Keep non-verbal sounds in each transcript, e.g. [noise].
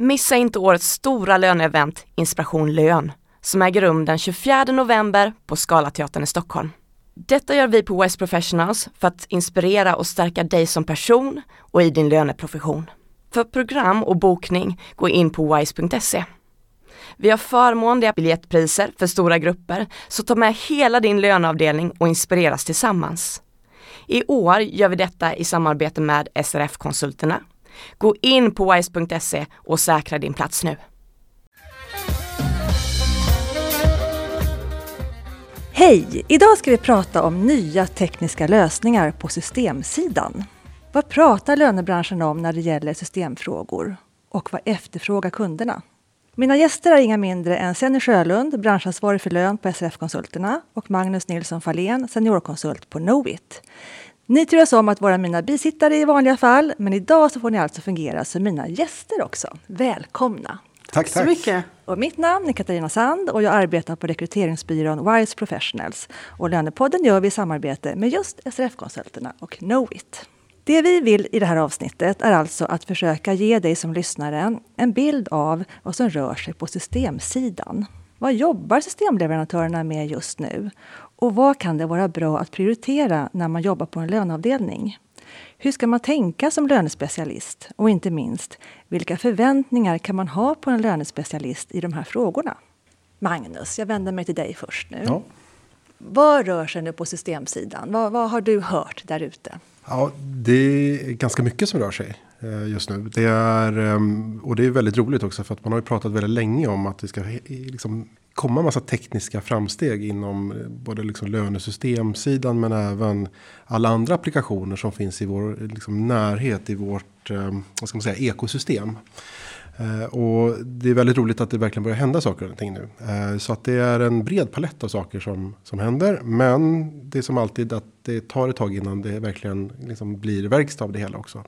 Missa inte årets stora löneevent Inspiration Lön som äger rum den 24 november på Scalateatern i Stockholm. Detta gör vi på Wise Professionals för att inspirera och stärka dig som person och i din löneprofession. För program och bokning, gå in på wise.se. Vi har förmånliga biljettpriser för stora grupper, så ta med hela din löneavdelning och inspireras tillsammans. I år gör vi detta i samarbete med SRF-konsulterna. Gå in på wise.se och säkra din plats nu. Hej! Idag ska vi prata om nya tekniska lösningar på systemsidan. Vad pratar lönebranschen om när det gäller systemfrågor? Och vad efterfrågar kunderna? Mina gäster är inga mindre än Senny Sjölund, branschansvarig för lön på SRF-konsulterna och Magnus Nilsson Fahlén, seniorkonsult på Knowit. Ni turas om att vara mina bisittare i vanliga fall, men idag så får ni alltså fungera som mina gäster också. Välkomna! Tack, så mycket! Och mitt namn är Katarina Sand och jag arbetar på rekryteringsbyrån Wise Professionals. Och Lönepodden gör vi i samarbete med just SRF-konsulterna och Knowit. Det vi vill i det här avsnittet är alltså att försöka ge dig som lyssnare en bild av vad som rör sig på systemsidan. Vad jobbar systemleverantörerna med just nu? Och vad kan det vara bra att prioritera när man jobbar på en löneavdelning? Hur ska man tänka som lönespecialist? Och inte minst, vilka förväntningar kan man ha på en lönespecialist i de här frågorna? Magnus, jag vänder mig till dig först nu. Ja. Vad rör sig nu på systemsidan? Vad, vad har du hört där ute? Ja, det är ganska mycket som rör sig Eh, just nu. Det är, ehm, och det är väldigt roligt också för att man har ju pratat väldigt länge om att det ska liksom komma en massa tekniska framsteg inom eh, både liksom lönesystemsidan men även alla andra applikationer som finns i vår liksom närhet i vårt ehm, vad ska man säga, ekosystem. Eh, och det är väldigt roligt att det verkligen börjar hända saker och ting nu. Så att det är en bred palett av saker som, som händer. Men det är som alltid att det tar ett tag innan det verkligen liksom blir verkstad av det hela också.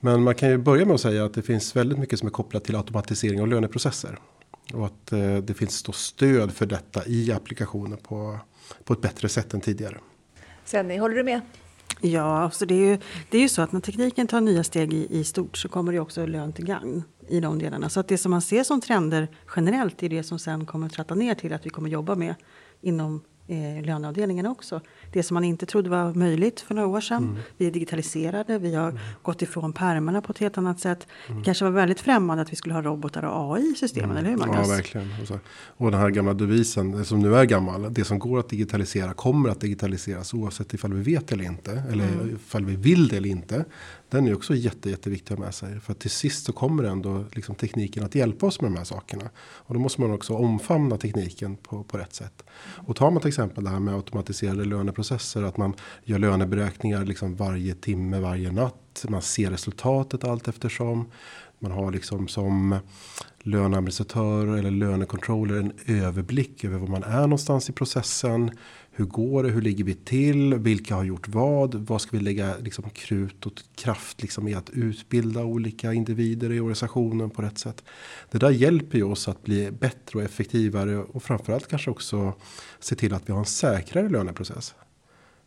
Men man kan ju börja med att säga att det finns väldigt mycket som är kopplat till automatisering av löneprocesser. Och att eh, det finns då stöd för detta i applikationer på, på ett bättre sätt än tidigare. Senni, håller du med? Ja, alltså det, är ju, det är ju så att när tekniken tar nya steg i, i stort så kommer det också lön till gagn i de delarna. Så att det som man ser som trender generellt är det som sen kommer att tratta ner till att vi kommer jobba med inom eh, löneavdelningen också. Det som man inte trodde var möjligt för några år sedan. Mm. Vi är digitaliserade, vi har mm. gått ifrån pärmarna på ett helt annat sätt. Mm. Det kanske var väldigt främmande att vi skulle ha robotar och AI i systemen, mm. eller hur Magnus? Ja, verkligen. Och, så, och den här gamla devisen, som nu är gammal, det som går att digitalisera kommer att digitaliseras oavsett ifall vi vet eller inte. Eller mm. ifall vi vill det eller inte. Den är också jätte, jätteviktig att ha med sig. För att till sist så kommer ändå liksom tekniken att hjälpa oss med de här sakerna. Och då måste man också omfamna tekniken på, på rätt sätt. Och tar man till exempel det här med automatiserade löneprocesser. Att man gör löneberäkningar liksom varje timme, varje natt. Man ser resultatet allt eftersom. Man har liksom som löneadministratör eller lönekontroller en överblick över var man är någonstans i processen. Hur går det? Hur ligger vi till? Vilka har gjort vad? Vad ska vi lägga liksom, krut och kraft liksom, i att utbilda olika individer i organisationen på rätt sätt? Det där hjälper ju oss att bli bättre och effektivare och framförallt kanske också se till att vi har en säkrare löneprocess.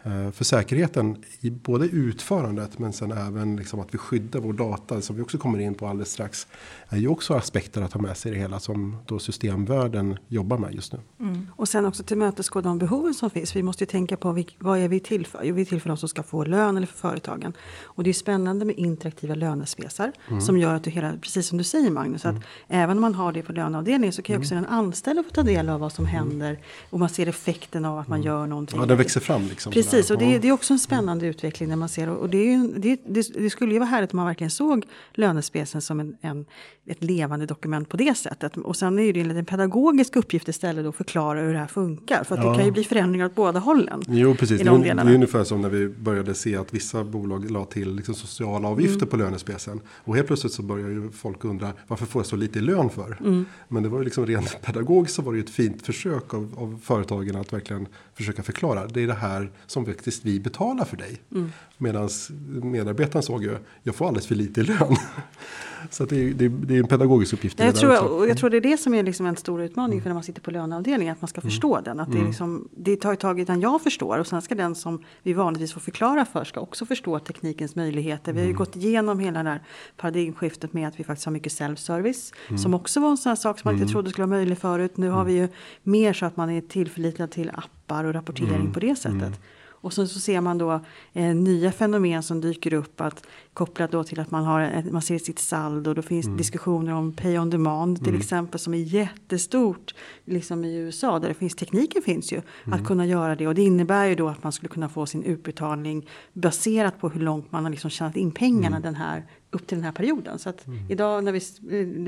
Eh, för säkerheten i både utförandet men sen även liksom att vi skyddar vår data som vi också kommer in på alldeles strax. Är ju också aspekter att ha med sig i det hela som då systemvärlden jobbar med just nu. Mm. Och sen också tillmötesgå de behoven som finns. Vi måste ju tänka på vad är vi till för? Jo, vi är till för de som ska få lön eller för företagen. Och det är spännande med interaktiva lönespesar mm. som gör att du hela, precis som du säger Magnus, mm. att även om man har det på löneavdelningen så kan ju också mm. den anställda få ta del av vad som mm. händer och man ser effekten av att man mm. gör någonting. Ja, den växer fram liksom. Precis Precis, och det är, det är också en spännande utveckling när man ser och det, är ju, det, det, skulle ju vara härligt om man verkligen såg lönespecen som en, en, ett levande dokument på det sättet. Och sen är det ju en pedagogisk uppgift istället att förklara hur det här funkar. För att ja. det kan ju bli förändringar åt båda hållen. Jo, precis. Det, det är ungefär som när vi började se att vissa bolag la till liksom sociala avgifter mm. på lönespecen. Och helt plötsligt så börjar ju folk undra varför får jag så lite lön för? Mm. Men det var ju liksom rent pedagogiskt så var det ju ett fint försök av, av företagen att verkligen försöka förklara. Det är det här som som faktiskt vi betalar för dig. Mm. Medan medarbetaren såg ju, jag får alldeles för lite i lön. [laughs] Så det, är, det, är, det är en pedagogisk uppgift. Jag tror, också. jag tror det är det som är liksom en stor utmaning för när man sitter på löneavdelningen. Att man ska förstå den. Att det, är Mm. liksom, det tar ett tag innan jag förstår. Och sen ska den som vi vanligtvis får förklara för ska också förstå teknikens möjligheter. Vi har ju gått igenom hela det här paradigmskiftet med att vi faktiskt har mycket self-service. Som också var en sån här sak som man inte trodde skulle vara möjlig förut. Nu har vi ju mer så att man är tillförlitlig till appar och rapportering på det sättet. Och sen så ser man då eh, nya fenomen som dyker upp att kopplat då till att man, har, man ser sitt saldo. Då finns diskussioner om pay on demand till exempel som är jättestort liksom i USA där det finns, tekniken finns ju att kunna göra det. Och det innebär ju då att man skulle kunna få sin utbetalning baserat på hur långt man har liksom tjänat in pengarna den här, upp till den här perioden. Så att idag när vi,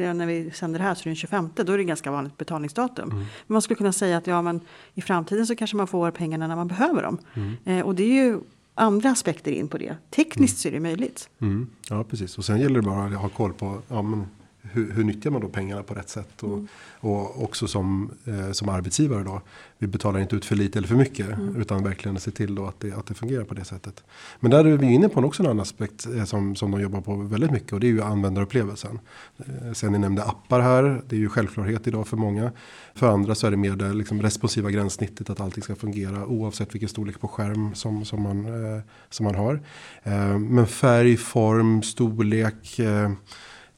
eh, när vi sänder det här så är det den 25, då är det ganska vanligt betalningsdatum. Men man skulle kunna säga att ja, men i framtiden så kanske man får pengarna när man behöver dem. Eh, och det är ju andra aspekter in på det. Tekniskt så är det möjligt. Mm, ja, precis. Och sen gäller det bara att ha koll på ja, men hur, hur nyttjar man då pengarna på rätt sätt. Och, och också som, eh, som arbetsgivare då. Vi betalar inte ut för lite eller för mycket. Utan verkligen se till då att det, att det fungerar på det sättet. Men där är vi inne på en också en annan aspekt eh, som, som de jobbar på väldigt mycket. Och det är ju användarupplevelsen. Eh, sen ni nämnde appar här. Det är ju självklarhet idag för många. För andra så är det mer det liksom responsiva gränssnittet. Att allting ska fungera oavsett vilken storlek på skärm som, som, man, eh, som man har. Eh, men färg, form, storlek.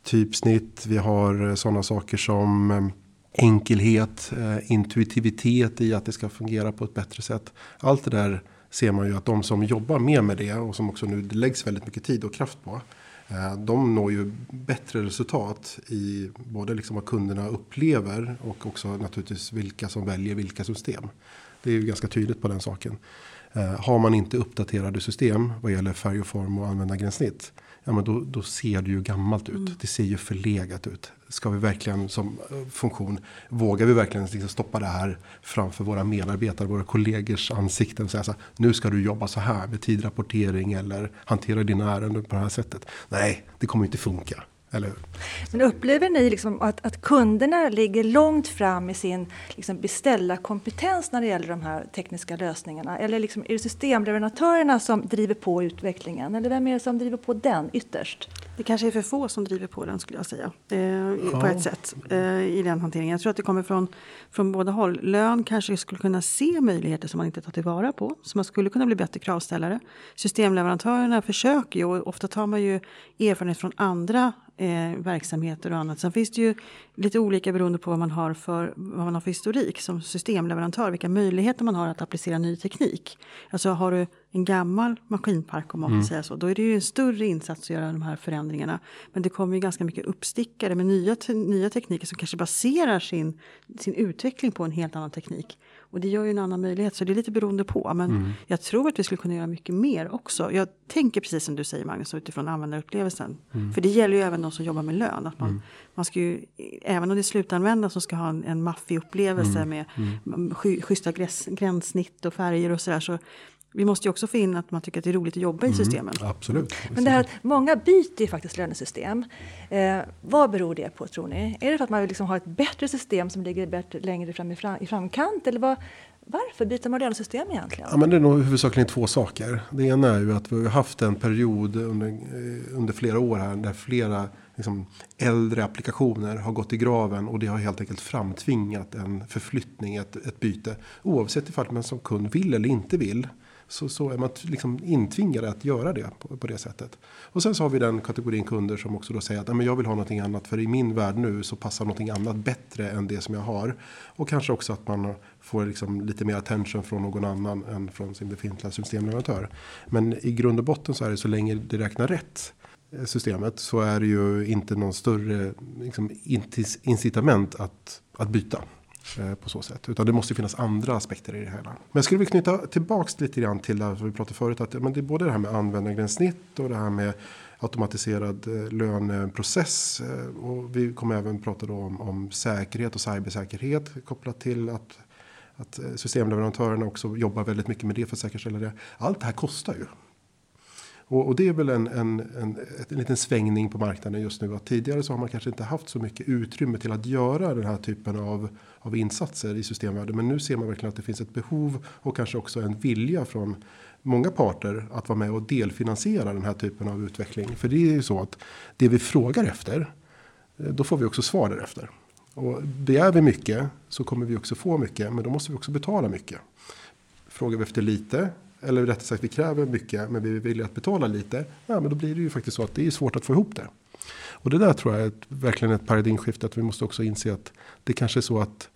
Typsnitt. Vi har eh, sådana saker som eh, enkelhet, eh, intuitivitet i att det ska fungera på ett bättre sätt. Allt det där ser man ju att de som jobbar mer med det och som också nu läggs väldigt mycket tid och kraft på. De når ju bättre resultat i både liksom vad kunderna upplever och också naturligtvis vilka som väljer vilka system. Det är ju ganska tydligt på den saken. Har man inte uppdaterade system vad gäller färg och form och användargränssnitt. Ja, men då, då ser det ju gammalt ut. Det ser ju förlegat ut. Ska vi verkligen som eh, funktion, vågar vi verkligen liksom stoppa det här framför våra medarbetare, våra kollegors ansikten och säga så här, nu ska du jobba så här med tidrapportering eller hantera dina ärenden på det här sättet. Nej, det kommer inte funka. Eller hur? Men upplever ni liksom att, att kunderna ligger långt fram i sin liksom beställarkompetens när det gäller de här tekniska lösningarna? Eller liksom, är det systemleverantörerna som driver på utvecklingen? Eller vem är det som driver på den ytterst? Det kanske är för få som driver på den skulle jag säga. Eh, På Ja. ett sätt eh, i den hanteringen. Jag tror att det kommer från, från båda håll. Lön kanske skulle kunna se möjligheter som man inte tar tillvara på. Så man skulle kunna bli bättre kravställare. Systemleverantörerna försöker ju och ofta tar man ju erfarenhet från andra eh, verksamheter och annat. Sen finns det ju lite olika beroende på vad man har för, vad man har för historik som systemleverantör. Vilka möjligheter man har att applicera ny teknik. Alltså har du en gammal maskinpark om man får säga så. Då är det ju en större insats att göra de här förändringarna. Men det kommer ju ganska mycket uppstickare med nya, nya tekniker som kanske baserar sin, sin utveckling på en helt annan teknik. Och det gör ju en annan möjlighet, så det är lite beroende på. Men jag tror att vi skulle kunna göra mycket mer också. Jag tänker precis som du säger Magnus, utifrån användarupplevelsen. För det gäller ju även de som jobbar med lön. Att man, man ska ju, även om det är slutanvändare som ska ha en, en maffig upplevelse med mm. Schyssta gräns, gränssnitt och färger och sådär. Så vi måste ju också få in att man tycker att det är roligt att jobba i systemen. Absolut. Men det här att många byter ju faktiskt lönesystem. Eh, vad beror det på tror ni? Är det för att man vill liksom ha ett bättre system som ligger bättre, längre fram i, fram, i framkant? Eller vad, varför byter man lönesystem egentligen? Ja, men det är nog huvudsakligen två saker. Det ena är ju att vi har haft en period under, eh, under flera år här där flera liksom, äldre applikationer har gått i graven och det har helt enkelt framtvingat en förflyttning, ett, ett byte. Oavsett ifall man som kund vill eller inte vill så, så är man liksom intvingad att göra det på, på det sättet. Och sen så har vi den kategorin kunder som också då säger att men jag vill ha någonting annat för i min värld nu så passar någonting annat bättre än det som jag har. Och kanske också att man får liksom lite mer attention från någon annan än från sin befintliga systemleverantör. Men i grund och botten så är det så länge det räknar rätt eh, systemet så är det ju inte någon större liksom, incitament att, att byta Eh, på så sätt. Utan det måste finnas andra aspekter i det hela. Men jag skulle vilja knyta tillbaks lite grann till det vi pratade förut. Att, men det är både det här med användargränssnitt och det här med automatiserad eh, löneprocess. Eh, och vi kommer även prata då om, om säkerhet och cybersäkerhet kopplat till att, att systemleverantörerna också jobbar väldigt mycket med det för att säkerställa det. Allt det här kostar ju. Och, och det är väl en, en, en, en liten svängning på marknaden just nu. Att tidigare så har man kanske inte haft så mycket utrymme till att göra den här typen av, av insatser i systemvärlden. Men nu ser man verkligen att det finns ett behov och kanske också en vilja från många parter att vara med och delfinansiera den här typen av utveckling. För det är ju så att det vi frågar efter, eh, då får vi också svar därefter. Och begär vi mycket så kommer vi också få mycket, men då måste vi också betala mycket. Frågar vi efter lite, eller rättare sagt vi kräver mycket men vi är villiga att betala lite. Ja, men då blir det ju faktiskt så att det är svårt att få ihop det. Och det där tror jag är ett, verkligen ett paradigmskifte. Att vi måste också inse att det kanske är så att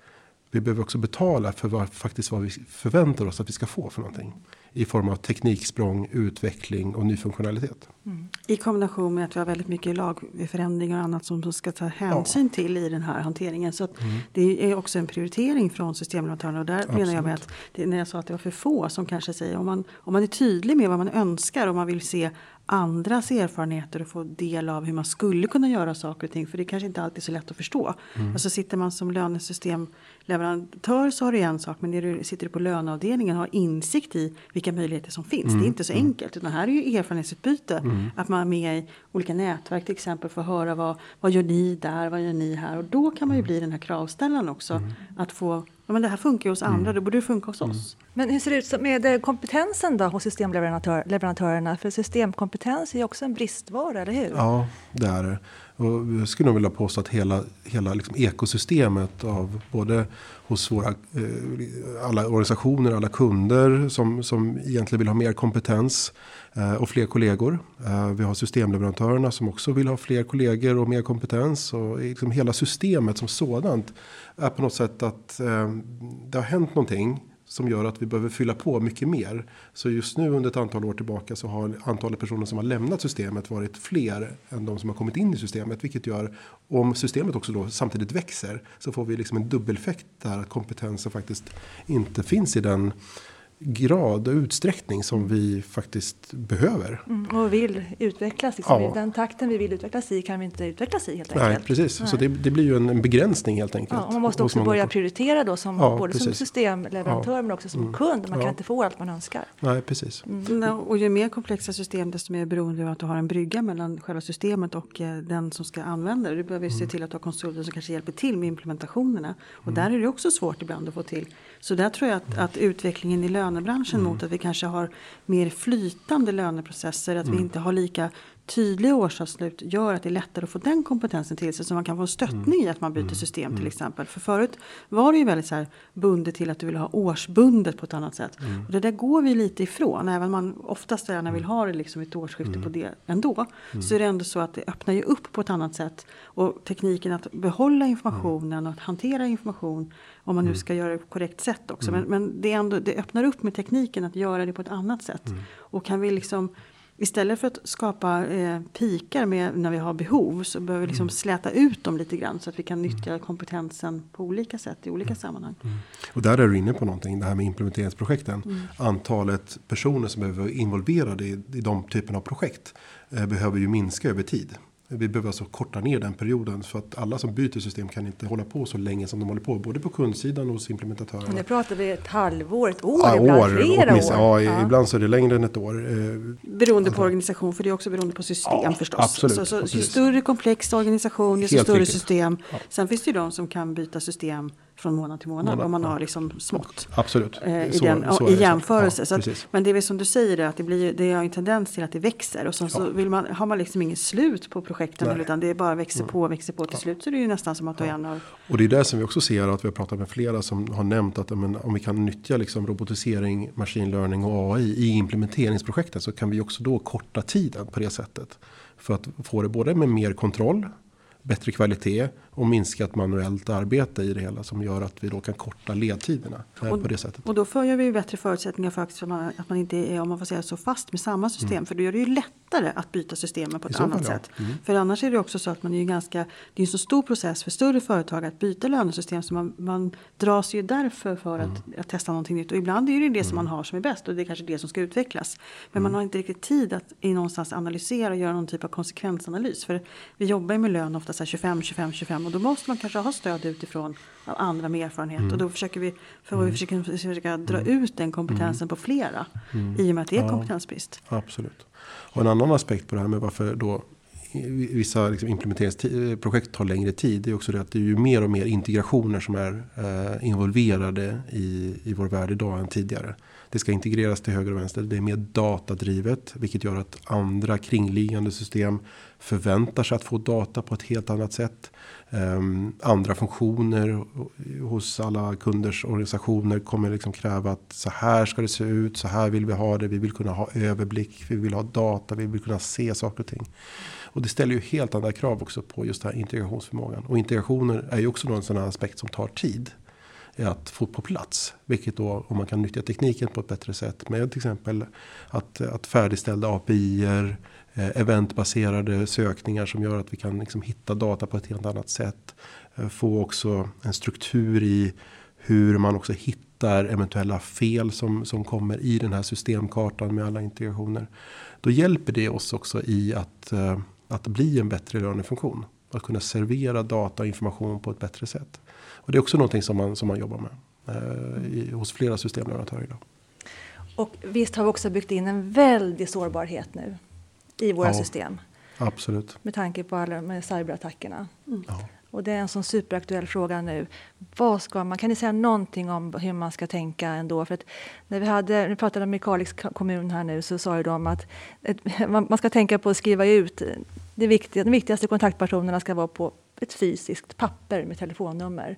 vi behöver också betala för vad, faktiskt vad vi förväntar oss att vi ska få för någonting. I form av tekniksprång, utveckling och ny funktionalitet. Mm. I kombination med att vi har väldigt mycket lagförändringar och annat som ska ta hänsyn ja. till i den här hanteringen. Så mm. det är också en prioritering från systemleverantörerna. Och där Absolut. menar jag med att det, när jag sa att det var för få som kanske säger om man, om man är tydlig med vad man önskar och man vill se andras erfarenheter och få del av hur man skulle kunna göra saker och ting. För det är kanske inte alltid är så lätt att förstå. Mm. Alltså sitter man som lönesystemleverantör så har du en sak. Men när du sitter på löneavdelningen och har insikt i vilka möjligheter som finns. Mm. Det är inte så mm. enkelt. Utan här är ju erfarenhetsutbyte. Mm. Att man är med i olika nätverk till exempel. För att höra vad, vad gör ni där, vad gör ni här. Och då kan man ju mm. bli den här kravställaren också. Mm. Att få Ja, men det här funkar ju hos andra, mm. då borde det funka hos oss. Men hur ser det ut med eh, kompetensen då hos systemleverantörerna? För systemkompetens är ju också en bristvara, eller hur? Ja, det är det. Och jag skulle nog vilja påstå att hela, hela liksom ekosystemet av både hos våra, eh, alla organisationer, alla kunder som, som egentligen vill ha mer kompetens eh, och fler kollegor. Vi har systemleverantörerna som också vill ha fler kollegor och mer kompetens. Och liksom hela systemet som sådant är på något sätt att det har hänt någonting som gör att vi behöver fylla på mycket mer. Så just nu under ett antal år tillbaka så har antalet personer som har lämnat systemet varit fler än de som har kommit in i systemet. Vilket gör, om systemet också då samtidigt växer så får vi liksom en dubbeleffekt där att kompetensen faktiskt inte finns i den grad och utsträckning som vi faktiskt behöver. Mm, och vill utvecklas. Liksom. Ja. Den takten vi vill utvecklas i kan vi inte utvecklas i helt enkelt. Nej, precis. Nej. Så det, det, blir ju en, en, begränsning helt enkelt. Ja, och man måste också börja prioritera då som, ja, både precis. som systemleverantör ja. men också som mm. kund. Man kan inte få allt man önskar. Nej, precis. Mm. Och ju mer komplexa system desto mer beroende av att du har en brygga mellan själva systemet och eh, den som ska använda det. Du behöver se mm. till att du har konsulter som kanske hjälper till med implementationerna. Och mm. där är det också svårt ibland att få till. Så där tror jag att, att utvecklingen i lönebranschen mm. mot att vi kanske har mer flytande löneprocesser, att mm. vi inte har lika tydliga årsavslut gör att det är lättare att få den kompetensen till sig så man kan få stöttning mm. i att man byter mm. system till mm. exempel. För förut var det ju väldigt så här bundet till att du vill ha årsbundet på ett annat sätt. Mm. Och det där går vi lite ifrån. Även om man oftast gärna vill ha det liksom ett årsskifte på det ändå. Så är det ändå så att det öppnar ju upp på ett annat sätt. Och tekniken att behålla informationen och att hantera information om man nu ska göra det på korrekt sätt också. Men, men det, är ändå, det öppnar upp med tekniken att göra det på ett annat sätt. Och kan vi liksom Istället för att skapa eh, pikar med, när vi har behov så behöver vi liksom mm. släta ut dem lite grann så att vi kan nyttja mm. kompetensen på olika sätt i olika mm. sammanhang. Mm. Och där är du inne på någonting, det här med implementeringsprojekten. Mm. Antalet personer som behöver vara involverade i, i de typen av projekt eh, behöver ju minska över tid. Vi behöver alltså korta ner den perioden för att alla som byter system kan inte hålla på så länge som de håller på. Både på kundsidan och hos implementatörerna. Nu pratar vi ett halvår, ett år, ja, ibland år, flera år. Ja, ja, ibland så är det längre än ett år. Eh, beroende alltså. på organisation, för det är också beroende på system ja, förstås. Absolut, så, så, ju större komplex organisation, ju större riktigt. system. Ja. Sen finns det ju de som kan byta system från månad till månad, månad om man har liksom smått. Absolut. Eh, i, så, den, så i jämförelse. Ja, att, men det är väl som du säger, att det, blir, det har en tendens till att det växer. Och så, ja. så vill man, har man liksom inget slut på projekten. Nej. Utan det bara växer på och växer på. Till slut så är det ju nästan som att du igen har... Och det är det som vi också ser att vi har pratat med flera som har nämnt att men, om vi kan nyttja liksom robotisering, machine learning och AI i implementeringsprojektet så kan vi också då korta tiden på det sättet. För att få det både med mer kontroll bättre kvalitet och minskat manuellt arbete i det hela som gör att vi då kan korta ledtiderna och, på det sättet. Och då får vi bättre förutsättningar för att man, att man inte är om man får säga så fast med samma system mm. för då gör det ju lättare att byta systemen på ett annat fall, sätt. Ja. Mm. För annars är det också så att man är ju ganska det är en så stor process för större företag att byta lönesystem så man, man dras ju därför för att, mm. att testa någonting nytt och ibland är det det som man mm. har som är bäst och det är kanske det som ska utvecklas. Men man mm. har inte riktigt tid att i någonstans analysera och göra någon typ av konsekvensanalys för vi jobbar ju med lön ofta så 25, 25, 25 och då måste man kanske ha stöd utifrån av andra med erfarenhet. Mm. Och då försöker vi, för mm. vi försöker, försöka dra mm. ut den kompetensen mm. på flera. Mm. I och med att det är ja, kompetensbrist. Absolut. Och en annan aspekt på det här med varför då vissa liksom implementeringsprojekt tar längre tid. Det är också det att det är ju mer och mer integrationer som är eh, involverade i, i vår värld idag än tidigare. Det ska integreras till höger och vänster. Det är mer datadrivet. Vilket gör att andra kringliggande system förväntar sig att få data på ett helt annat sätt. Um, andra funktioner hos alla kunders organisationer kommer liksom kräva att så här ska det se ut. Så här vill vi ha det. Vi vill kunna ha överblick. Vi vill ha data. Vi vill kunna se saker och ting. Och det ställer ju helt andra krav också på just den här integrationsförmågan. Och integrationer är ju också en sån här aspekt som tar tid är att få på plats. Vilket då om man kan nyttja tekniken på ett bättre sätt med till exempel att, att färdigställda API-er, eh, eventbaserade sökningar som gör att vi kan liksom hitta data på ett helt annat sätt. Eh, få också en struktur i hur man också hittar eventuella fel som, som kommer i den här systemkartan med alla integrationer. Då hjälper det oss också i att, eh, att bli en bättre lönefunktion. Att kunna servera data och information på ett bättre sätt. Och det är också någonting som man, som man jobbar med eh, i, hos flera systemleverantörer idag. Och visst har vi också byggt in en väldig sårbarhet nu i våra ja, system. Absolut. Med tanke på alla med cyberattackerna. Mm. Ja. Och det är en sån superaktuell fråga nu. Vad ska man, kan ni säga någonting om hur man ska tänka ändå? För att när vi, hade, vi pratade med Kalix kommun här nu så sa ju de att ett, [laughs] man ska tänka på att skriva ut det viktiga, de viktigaste kontaktpersonerna ska vara på ett fysiskt papper med telefonnummer.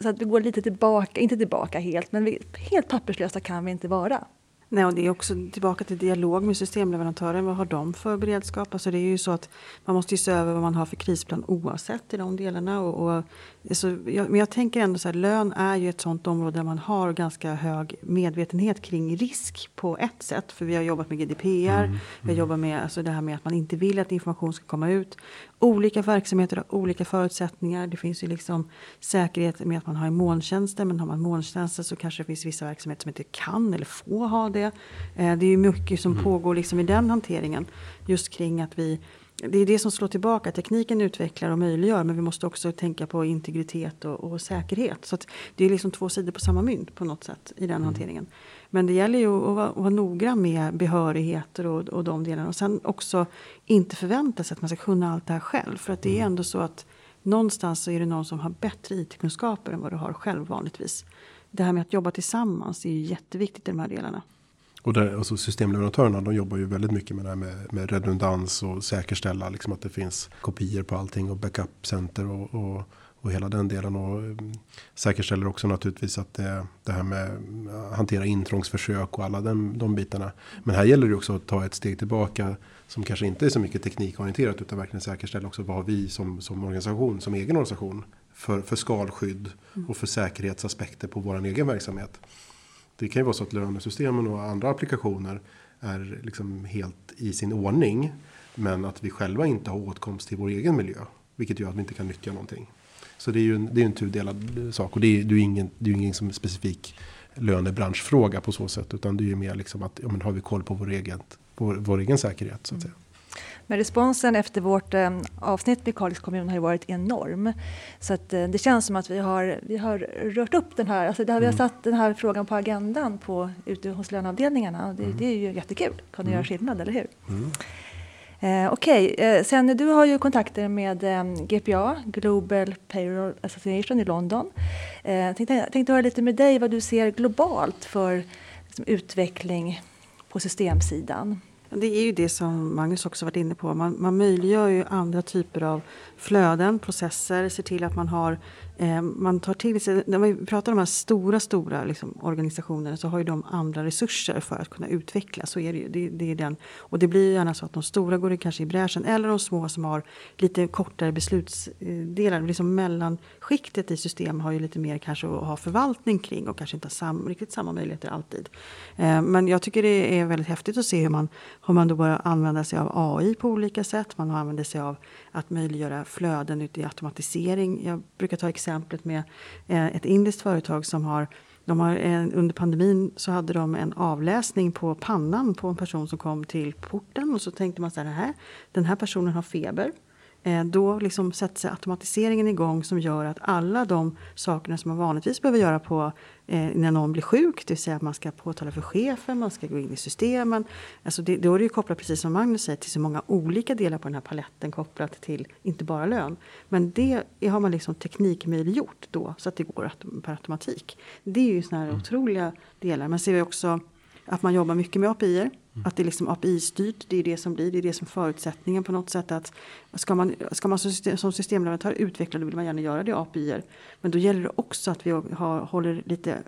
Så att vi går lite tillbaka, inte tillbaka helt, men vi, helt papperslösa kan vi inte vara. Nej, och det är också tillbaka till dialog med systemleverantören. Vad har de för beredskap? Alltså det är ju så att man måste ju se över vad man har för krisplan oavsett i de delarna. Och, och så jag, men jag tänker ändå så här, lön är ju ett sånt område där man har ganska hög medvetenhet kring risk på ett sätt. För vi har jobbat med GDPR, mm, mm. vi har mm. jobbat med alltså det här med att man inte vill att information ska komma ut. Olika verksamheter har olika förutsättningar. Det finns ju liksom säkerhet med att man har molntjänster. Men har man molntjänster så kanske det finns vissa verksamheter som inte kan eller får ha det. Eh, det är ju mycket som mm. pågår liksom i den hanteringen. Just kring att vi det är det som slår tillbaka. Tekniken utvecklar och möjliggör men vi måste också tänka på integritet och, och säkerhet. Så det är liksom två sidor på samma mynt på något sätt i den mm. hanteringen. Men det gäller ju att vara, att vara noggrann med behörigheter och, och de delarna. Och sen också inte förvänta sig att man ska kunna allt det här själv. För att det är mm. ändå så att någonstans så är det någon som har bättre IT-kunskaper än vad du har själv vanligtvis. Det här med att jobba tillsammans är ju jätteviktigt i de här delarna. Och där, alltså systemleverantörerna de jobbar ju väldigt mycket med det här med, med redundans och säkerställa liksom att det finns kopior på allting och backupcenter och, och, och hela den delen. Och um, säkerställer också naturligtvis att det, det här med att hantera intrångsförsök och alla den, de bitarna. Men här gäller det också att ta ett steg tillbaka som kanske inte är så mycket teknikorienterat utan verkligen säkerställa också vad vi som, som organisation, som egen organisation för, för skalskydd och för säkerhetsaspekter på vår egen verksamhet. Det kan ju vara så att lönesystemen och andra applikationer är liksom helt i sin ordning. Men att vi själva inte har åtkomst till vår egen miljö. Vilket gör att vi inte kan nyttja någonting. Så det är ju en, det är en tudelad sak. Och det är, det är ingen, det är ingen som specifik lönebranschfråga på så sätt. Utan det är ju mer liksom att ja, men har vi koll på vår egen, vår, vår egen säkerhet. Så att säga. Men responsen efter vårt eh, avsnitt med Kalix kommun har ju varit enorm. Så att, eh, det känns som att vi har, vi har rört upp den här, alltså det har, vi har mm. satt den här frågan på agendan på, ute hos löneavdelningarna. Det, mm. det är ju jättekul, kan det mm. göra skillnad, eller hur? Mm. Eh, Okej, okay. eh, sen du har ju kontakter med eh, GPA, Global Payroll Association i London. Eh, tänkte, tänkte höra lite med dig vad du ser globalt för liksom, utveckling på systemsidan. Det är ju det som Magnus också varit inne på. Man, man möjliggör ju andra typer av flöden, processer, ser till att man har Eh, man tar till sig, när vi pratar om de här stora, stora liksom, organisationerna så har ju de andra resurser för att kunna utvecklas. Så är det ju. Det, det är den. Och det blir ju gärna så att de stora går kanske i bräschen eller de små som har lite kortare beslutsdelar. Liksom mellanskiktet i system har ju lite mer kanske att ha förvaltning kring och kanske inte har sam, riktigt samma möjligheter alltid. Eh, men jag tycker det är väldigt häftigt att se hur man, hur man då börjar använda sig av AI på olika sätt. Man använder sig av att möjliggöra flöden ut i automatisering. Jag brukar ta exemplet med eh, ett indiskt företag som har de har, eh, under pandemin så hade de en avläsning på pannan på en person som kom till porten och så tänkte man så här, den här personen har feber. Eh, då liksom sätter sig automatiseringen igång som gör att alla de sakerna som man vanligtvis behöver göra på eh, när någon blir sjuk, det vill säga att man ska påtala för chefen, man ska gå in i systemen. Alltså det, då är det ju kopplat, precis som Magnus säger, till så många olika delar på den här paletten kopplat till inte bara lön. Men det har man liksom teknikmöjliggjort då så att det går per automatik. Det är ju sådana här mm. otroliga delar. Men ser vi också att man jobbar mycket med API. Mm. Mm. Att det är liksom API-styrt, det är det som blir, det är det som förutsättningen på något sätt. att Ska man, ska man som, system, som systemleverantör utveckla, då vill man gärna göra det i API. Men då gäller det också att vi har, håller lite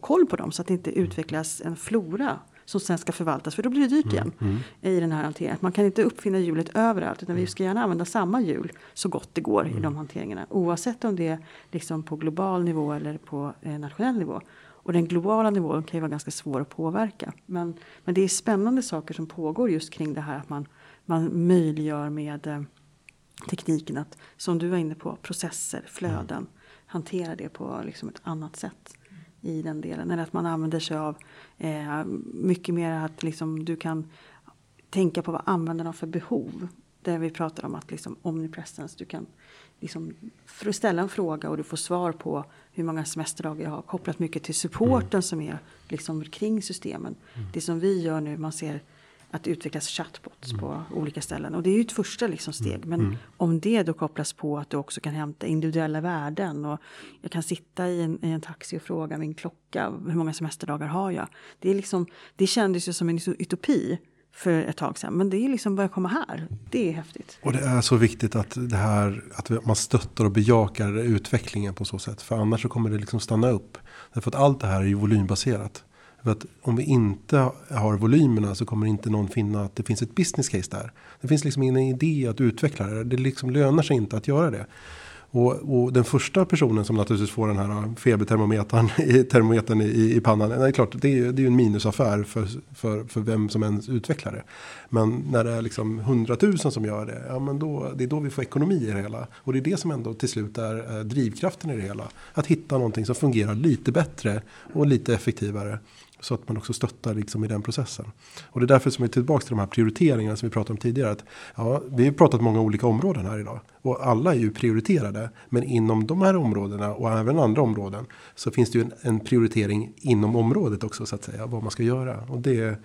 koll på dem så att det inte utvecklas en flora som sen ska förvaltas, för då blir det dyrt igen mm, mm. i den här hanteringen. Man kan inte uppfinna hjulet överallt, utan vi ska gärna använda samma hjul så gott det går mm. i de hanteringarna. Oavsett om det är liksom på global nivå eller på eh, nationell nivå. Och den globala nivån kan ju vara ganska svår att påverka. Men, men det är spännande saker som pågår just kring det här att man, man möjliggör med eh, tekniken att, som du var inne på, processer, flöden, mm. hantera det på liksom ett annat sätt i den delen. Eller att man använder sig av eh, mycket mer att liksom du kan tänka på vad användarna har för behov. Där vi pratar om att liksom omnipresence, du kan liksom, ställa en fråga och du får svar på hur många semesterdagar jag har. Kopplat mycket till supporten mm. som är liksom kring systemen. Mm. Det som vi gör nu, man ser att utvecklas chatbots mm. på olika ställen. Och det är ju ett första liksom steg. Mm. Men mm. om det då kopplas på att du också kan hämta individuella värden. Och jag kan sitta i en, i en taxi och fråga min klocka, hur många semesterdagar har jag? Det, är liksom, det kändes ju som en utopi för ett tag sedan. Men det är liksom börjar komma här. Det är häftigt. Och det är så viktigt att det här att man stöttar och bejakar utvecklingen på så sätt. För annars så kommer det liksom stanna upp. Därför att allt det här är ju volymbaserat. För att om vi inte har volymerna så kommer inte någon finna att det finns ett business case där. Det finns liksom ingen idé att utveckla det. Det liksom lönar sig inte att göra det. Och, och, den första personen som naturligtvis får den här äh, febertermometern [laughs] i, termometern i, i pannan. Det är klart, det är, det är ju en minusaffär för, för, för vem som ens utvecklar det. Men när det är liksom hundratusen som gör det. Ja men då, det är då vi får ekonomi i det hela. Och det är det som ändå till slut är äh, drivkraften i det hela. Att hitta någonting som fungerar lite bättre och lite effektivare. Så att man också stöttar liksom i den processen. Och det är därför som vi är tillbaka till de här prioriteringarna som vi pratade om tidigare. Att, ja, vi har pratat många olika områden här idag. Och alla är ju prioriterade. Men inom de här områdena och även andra områden. Så finns det ju en, en prioritering inom området också så att säga. Vad man ska göra. Och det,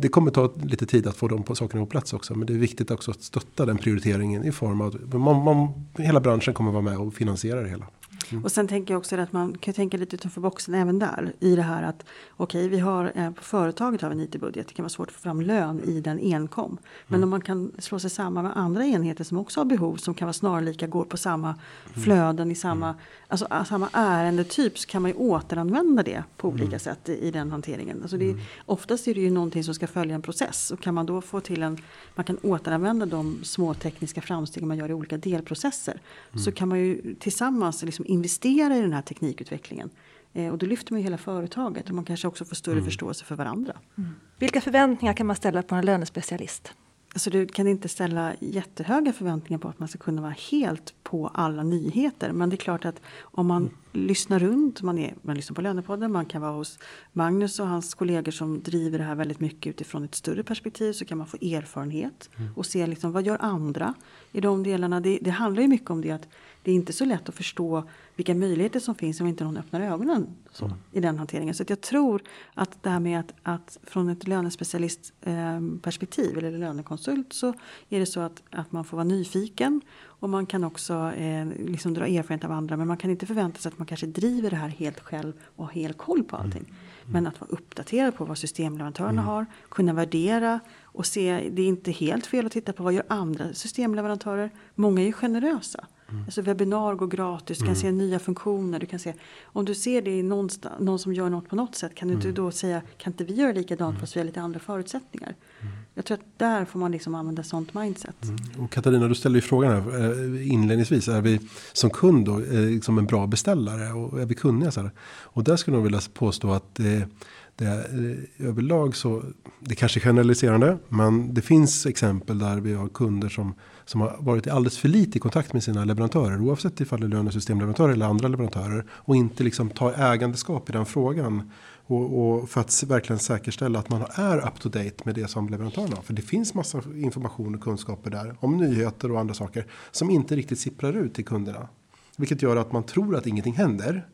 det kommer ta lite tid att få de på sakerna på plats också. Men det är viktigt också att stötta den prioriteringen i form av att man, man, hela branschen kommer vara med och finansiera det hela. Mm. Och sen tänker jag också att man kan tänka lite utanför boxen även där. I det här att okej, okay, vi har eh, på företaget har vi en IT-budget. Det kan vara svårt att få fram lön i den enkom. Men mm. om man kan slå sig samman med andra enheter som också har behov som kan vara snarlika, går på samma mm. flöden i samma, mm. alltså, samma ärendetyp så kan man ju återanvända det på olika mm. sätt i, i, den hanteringen. Alltså det, mm. Oftast är det ju någonting som ska följa en process och kan man då få till en, man kan återanvända de små tekniska framsteg man gör i olika delprocesser. Så kan man ju tillsammans liksom investera i den här teknikutvecklingen. Eh, och då lyfter man ju hela företaget och man kanske också får större mm. förståelse för varandra. Mm. Vilka förväntningar kan man ställa på en lönespecialist? Alltså du kan inte ställa jättehöga förväntningar på att man ska kunna vara helt på alla nyheter. Men det är klart att om man lyssnar runt, man, är, man lyssnar på Lönepodden, man kan vara hos Magnus och hans kollegor som driver det här väldigt mycket utifrån ett större perspektiv så kan man få erfarenhet mm. och se liksom, vad gör andra i de delarna. Det, det handlar ju mycket om det att det är inte så lätt att förstå vilka möjligheter som finns om inte någon öppnar ögonen så, mm. i den hanteringen. Så jag tror att det här med att, att från ett lönespecialistperspektiv eh, eller lönekonsult så är det så att, att man får vara nyfiken och man kan också eh, liksom dra erfarenhet av andra men man kan inte förvänta sig att man kanske driver det här helt själv och har helt koll på allting. Mm. Men att vara uppdaterad på vad systemleverantörerna mm. har, kunna värdera och se, det är inte helt fel att titta på vad gör andra systemleverantörer. Många är ju generösa. Mm. Alltså webbinar går gratis, du kan mm. se nya funktioner. Du kan se, om du ser det i någon som gör något på något sätt kan du inte mm. då säga kan inte vi göra likadant mm. fast vi har lite andra förutsättningar. Mm. Jag tror att där får man liksom använda sånt mindset. Mm. Och Katarina du ställde ju frågan här eh, inledningsvis. Är vi som kund då eh, liksom en bra beställare och är vi kunniga? Så här? Och där skulle jag vilja påstå att det, det eh, överlag så det kanske är generaliserande men det finns exempel där vi har kunder som som har varit alldeles för lite i kontakt med sina leverantörer oavsett ifall det är lönesystemleverantörer eller andra leverantörer och inte liksom tar ägandeskap i den frågan. Och, och, för att verkligen säkerställa att man är up to date med det som leverantörerna har. För det finns massa information och kunskaper där om nyheter och andra saker som inte riktigt sipprar ut till kunderna. Vilket gör att man tror att ingenting händer.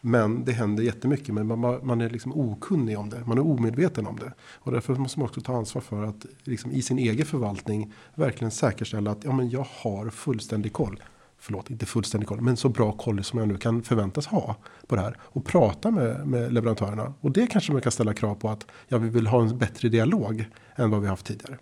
Men det händer jättemycket. Men man, man är liksom okunnig om det. Man är omedveten om det. Och därför måste man också ta ansvar för att liksom i sin egen förvaltning verkligen säkerställa att ja, men jag har fullständig koll förlåt, inte fullständig koll, men så bra koll som jag nu kan förväntas ha på det här. Och prata med, med leverantörerna. Och det kanske man kan ställa krav på att ja, vi vill ha en bättre dialog än vad vi haft tidigare.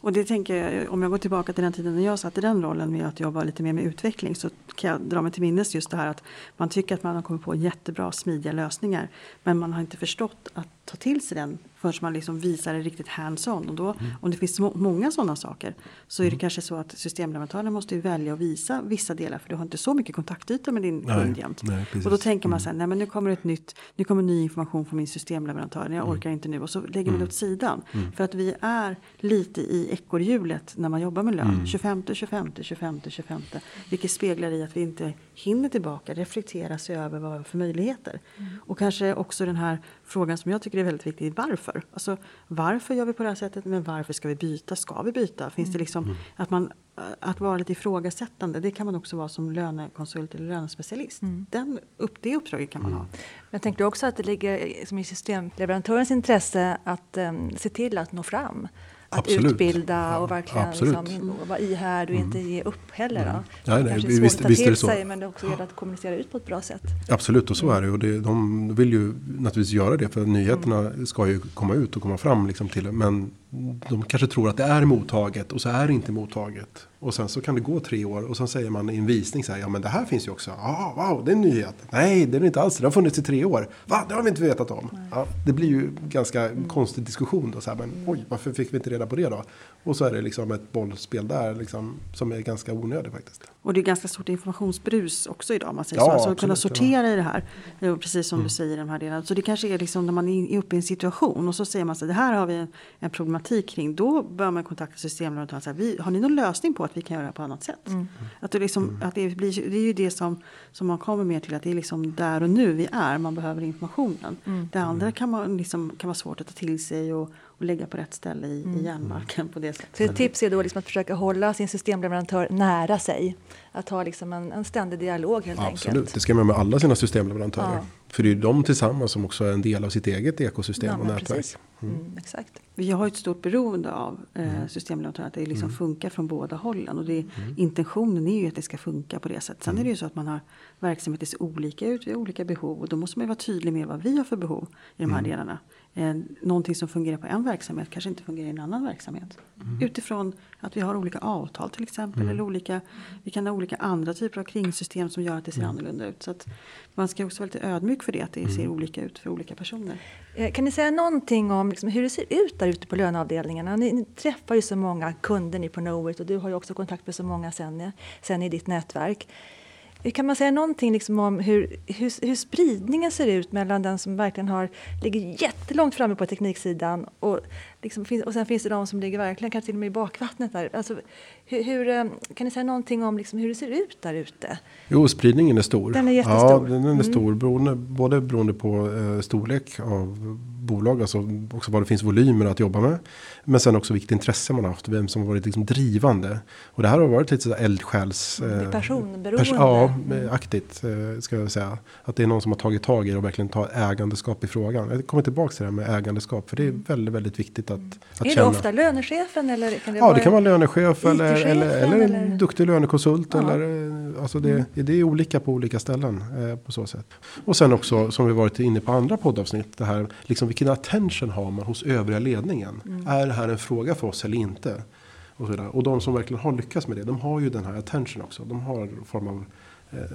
Och det tänker jag, om jag går tillbaka till den tiden när jag satt i den rollen med att jobba lite mer med utveckling så kan jag dra mig till minnes just det här att man tycker att man har kommit på jättebra smidiga lösningar men man har inte förstått att ta till sig den förrän man liksom visar det riktigt hands-on. Och då, mm. om det finns må många sådana saker så är det mm. kanske så att systemleverantörerna måste välja att visa vissa delar för du har inte så mycket kontaktyta med din kund jämt. och då tänker man mm. sen, nej men nu kommer ett nytt, nu kommer ny information från min systemleverantör, jag mm. orkar inte nu och så lägger man det åt sidan. Mm. För att vi är lite i ekorrhjulet när man jobbar med lön. Mm. 25, 25, 25, 25. Vilket speglar i att vi inte hinner tillbaka, reflektera sig över vad vi har för möjligheter. Och kanske också den här frågan som jag tycker är väldigt viktig, varför? Alltså, varför gör vi på det här sättet? Men varför ska vi byta? Ska vi byta? Finns det mm. liksom mm. att man att vara lite ifrågasättande, det kan man också vara som lönekonsult eller lönespecialist. Mm. Den, upp, det uppdraget kan man ha. Jag tänkte också att det ligger som i systemleverantörens intresse att um, se till att nå fram att Absolut. utbilda och verkligen liksom, vara ihärd och mm. inte ge upp heller. Mm. Nej, nej, kanske är visst, att ta till sig men det också gäller att kommunicera ut på ett bra sätt. Absolut och så är det och det, de vill ju naturligtvis göra det för nyheterna mm. ska ju komma ut och komma fram liksom till men de kanske tror att det är mottaget och så är det inte mottaget. Och sen så kan det gå tre år och sen säger man i en visning så här, ja men det här finns ju också. Ah, wow, det är en nyhet. Nej, det är det inte alls. Det har funnits i tre år. Va, det har vi inte vetat om. Ja, det blir ju ganska mm. konstig diskussion då. Så här, men oj, varför fick vi inte reda på det då? Och så är det liksom ett bollspel där liksom, som är ganska onödigt faktiskt. Och det är ganska stort informationsbrus också idag. Man säger ja, så. Alltså att kunna sortera ja. i det här. Precis som mm. du säger i de här delarna. Så det kanske är liksom när man är uppe i en situation och så säger man så det här har vi en, en problematik kring. Då bör man kontakta systemleverantören. Har ni någon lösning på att vi kan göra det på annat sätt? Mm. Att det, liksom, mm. att det, blir, det är ju det som, som man kommer mer till. Att det är liksom där och nu vi är. Man behöver informationen. Mm. Det andra kan, man liksom, kan vara svårt att ta till sig. Och, och lägga på rätt ställe i, mm. i järnmarken på det sättet. Så ett tips är då liksom att försöka hålla sin systemleverantör nära sig. Att ha liksom en, en ständig dialog helt Absolut. enkelt. Absolut, det ska man med alla sina systemleverantörer. Ja. För det är de tillsammans som också är en del av sitt eget ekosystem ja, och nätverk. Mm. Mm, exakt. Vi har ett stort beroende av eh, mm. systemleverantörer. Att det liksom mm. funkar från båda hållen. Och det, mm. intentionen är ju att det ska funka på det sättet. Sen är det ju så att man har verksamheter ser olika ut. Vi har olika behov. Och då måste man ju vara tydlig med vad vi har för behov i de här delarna eh, någonting som fungerar på en verksamhet kanske inte fungerar i en annan verksamhet. Mm. Utifrån att vi har olika avtal till exempel. Mm. Eller olika, vi kan ha olika andra typer av kringsystem som gör att det ser mm. annorlunda ut. Så att man ska också vara lite ödmjuk för det, att det ser mm. olika ut för olika personer. Eh, kan ni säga någonting om liksom hur det ser ut där ute på löneavdelningarna? Ni, ni träffar ju så många kunder ni på Knowit och du har ju också kontakt med så många sen, sen i ditt nätverk. Kan man säga någonting liksom om hur, hur, hur, spridningen ser ut mellan den som verkligen har, ligger jättelångt framme på tekniksidan och, liksom, och sen finns det de som ligger verkligen kanske till och med i bakvattnet där. Alltså, hur, hur, eh, kan ni säga någonting om liksom hur det ser ut där ute? Jo, spridningen är stor. Den är jättestor. Ja, den är mm. stor. Beroende, både beroende på eh, storlek av bolag, alltså också vad det finns volymer att jobba med. Men sen också vilket intresse man har haft, vem som har varit liksom drivande. Och det här har varit lite sådär eldsjäls... Eh, personberoende. Pers ja, mm. aktigt eh, ska jag säga. Att det är någon som har tagit tag i det och verkligen tar ägandeskap i frågan. Jag kommer tillbaka till det här med ägandeskap, för det är mm. väldigt, väldigt viktigt att, att är känna. Är det ofta lönechefen eller? Kan det ja, vara det kan vara lönechef eller, eller, eller, eller en duktig lönekonsult. Ja. Eller, eh, alltså det, mm. det är olika på olika ställen eh, på så sätt. Och sen också, som vi varit inne på andra poddavsnitt, det här liksom vilken attention har man hos övriga ledningen? Mm. Är det här en fråga för oss eller inte? Och, så och de som verkligen har lyckats med det, de har ju den här attention också. De har en form av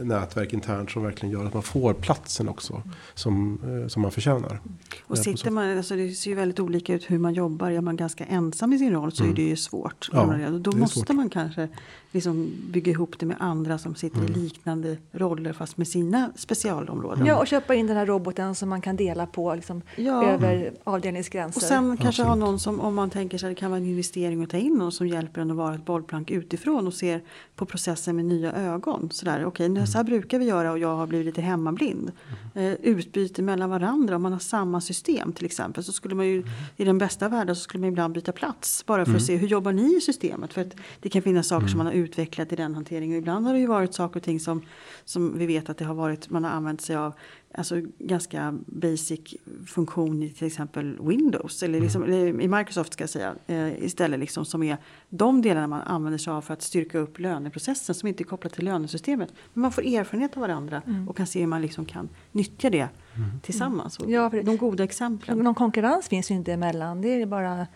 nätverk internt som verkligen gör att man får platsen också som, eh, som man förtjänar. Och sitter man, alltså det ser ju väldigt olika ut hur man jobbar. Är man ganska ensam i sin roll så mm. är det ju svårt. Ja, Då måste svårt. man kanske liksom bygga ihop det med andra som sitter mm. i liknande roller fast med sina specialområden. Ja, och köpa in den här roboten som man kan dela på liksom, ja. över mm. avdelningsgränser. Och sen kanske Absolut. ha någon som, om man tänker sig det kan vara en investering att ta in någon som hjälper en att vara ett bollplank utifrån och ser på processen med nya ögon. Sådär, okej, okay, så här brukar vi göra och jag har blivit lite hemmablind. Eh, utbyte mellan varandra, om man har samma system till exempel. Så skulle man ju, i den bästa världen så skulle man ibland byta plats. Bara för att se hur jobbar ni i systemet. För att det kan finnas saker som man har utvecklat i den hanteringen. ibland har det ju varit saker och ting som, som vi vet att det har varit, man har använt sig av alltså ganska basic funktion i till exempel Windows. Eller, liksom, mm. eller i Microsoft ska jag säga. Eh, istället liksom som är de delarna man använder sig av för att styrka upp löneprocessen. Som inte är kopplat till lönesystemet. Men man får erfarenhet av varandra. Mm. Och kan se hur man liksom kan nyttja det mm. tillsammans. Och ja, de goda exemplen. Någon konkurrens finns ju inte emellan. Det är bara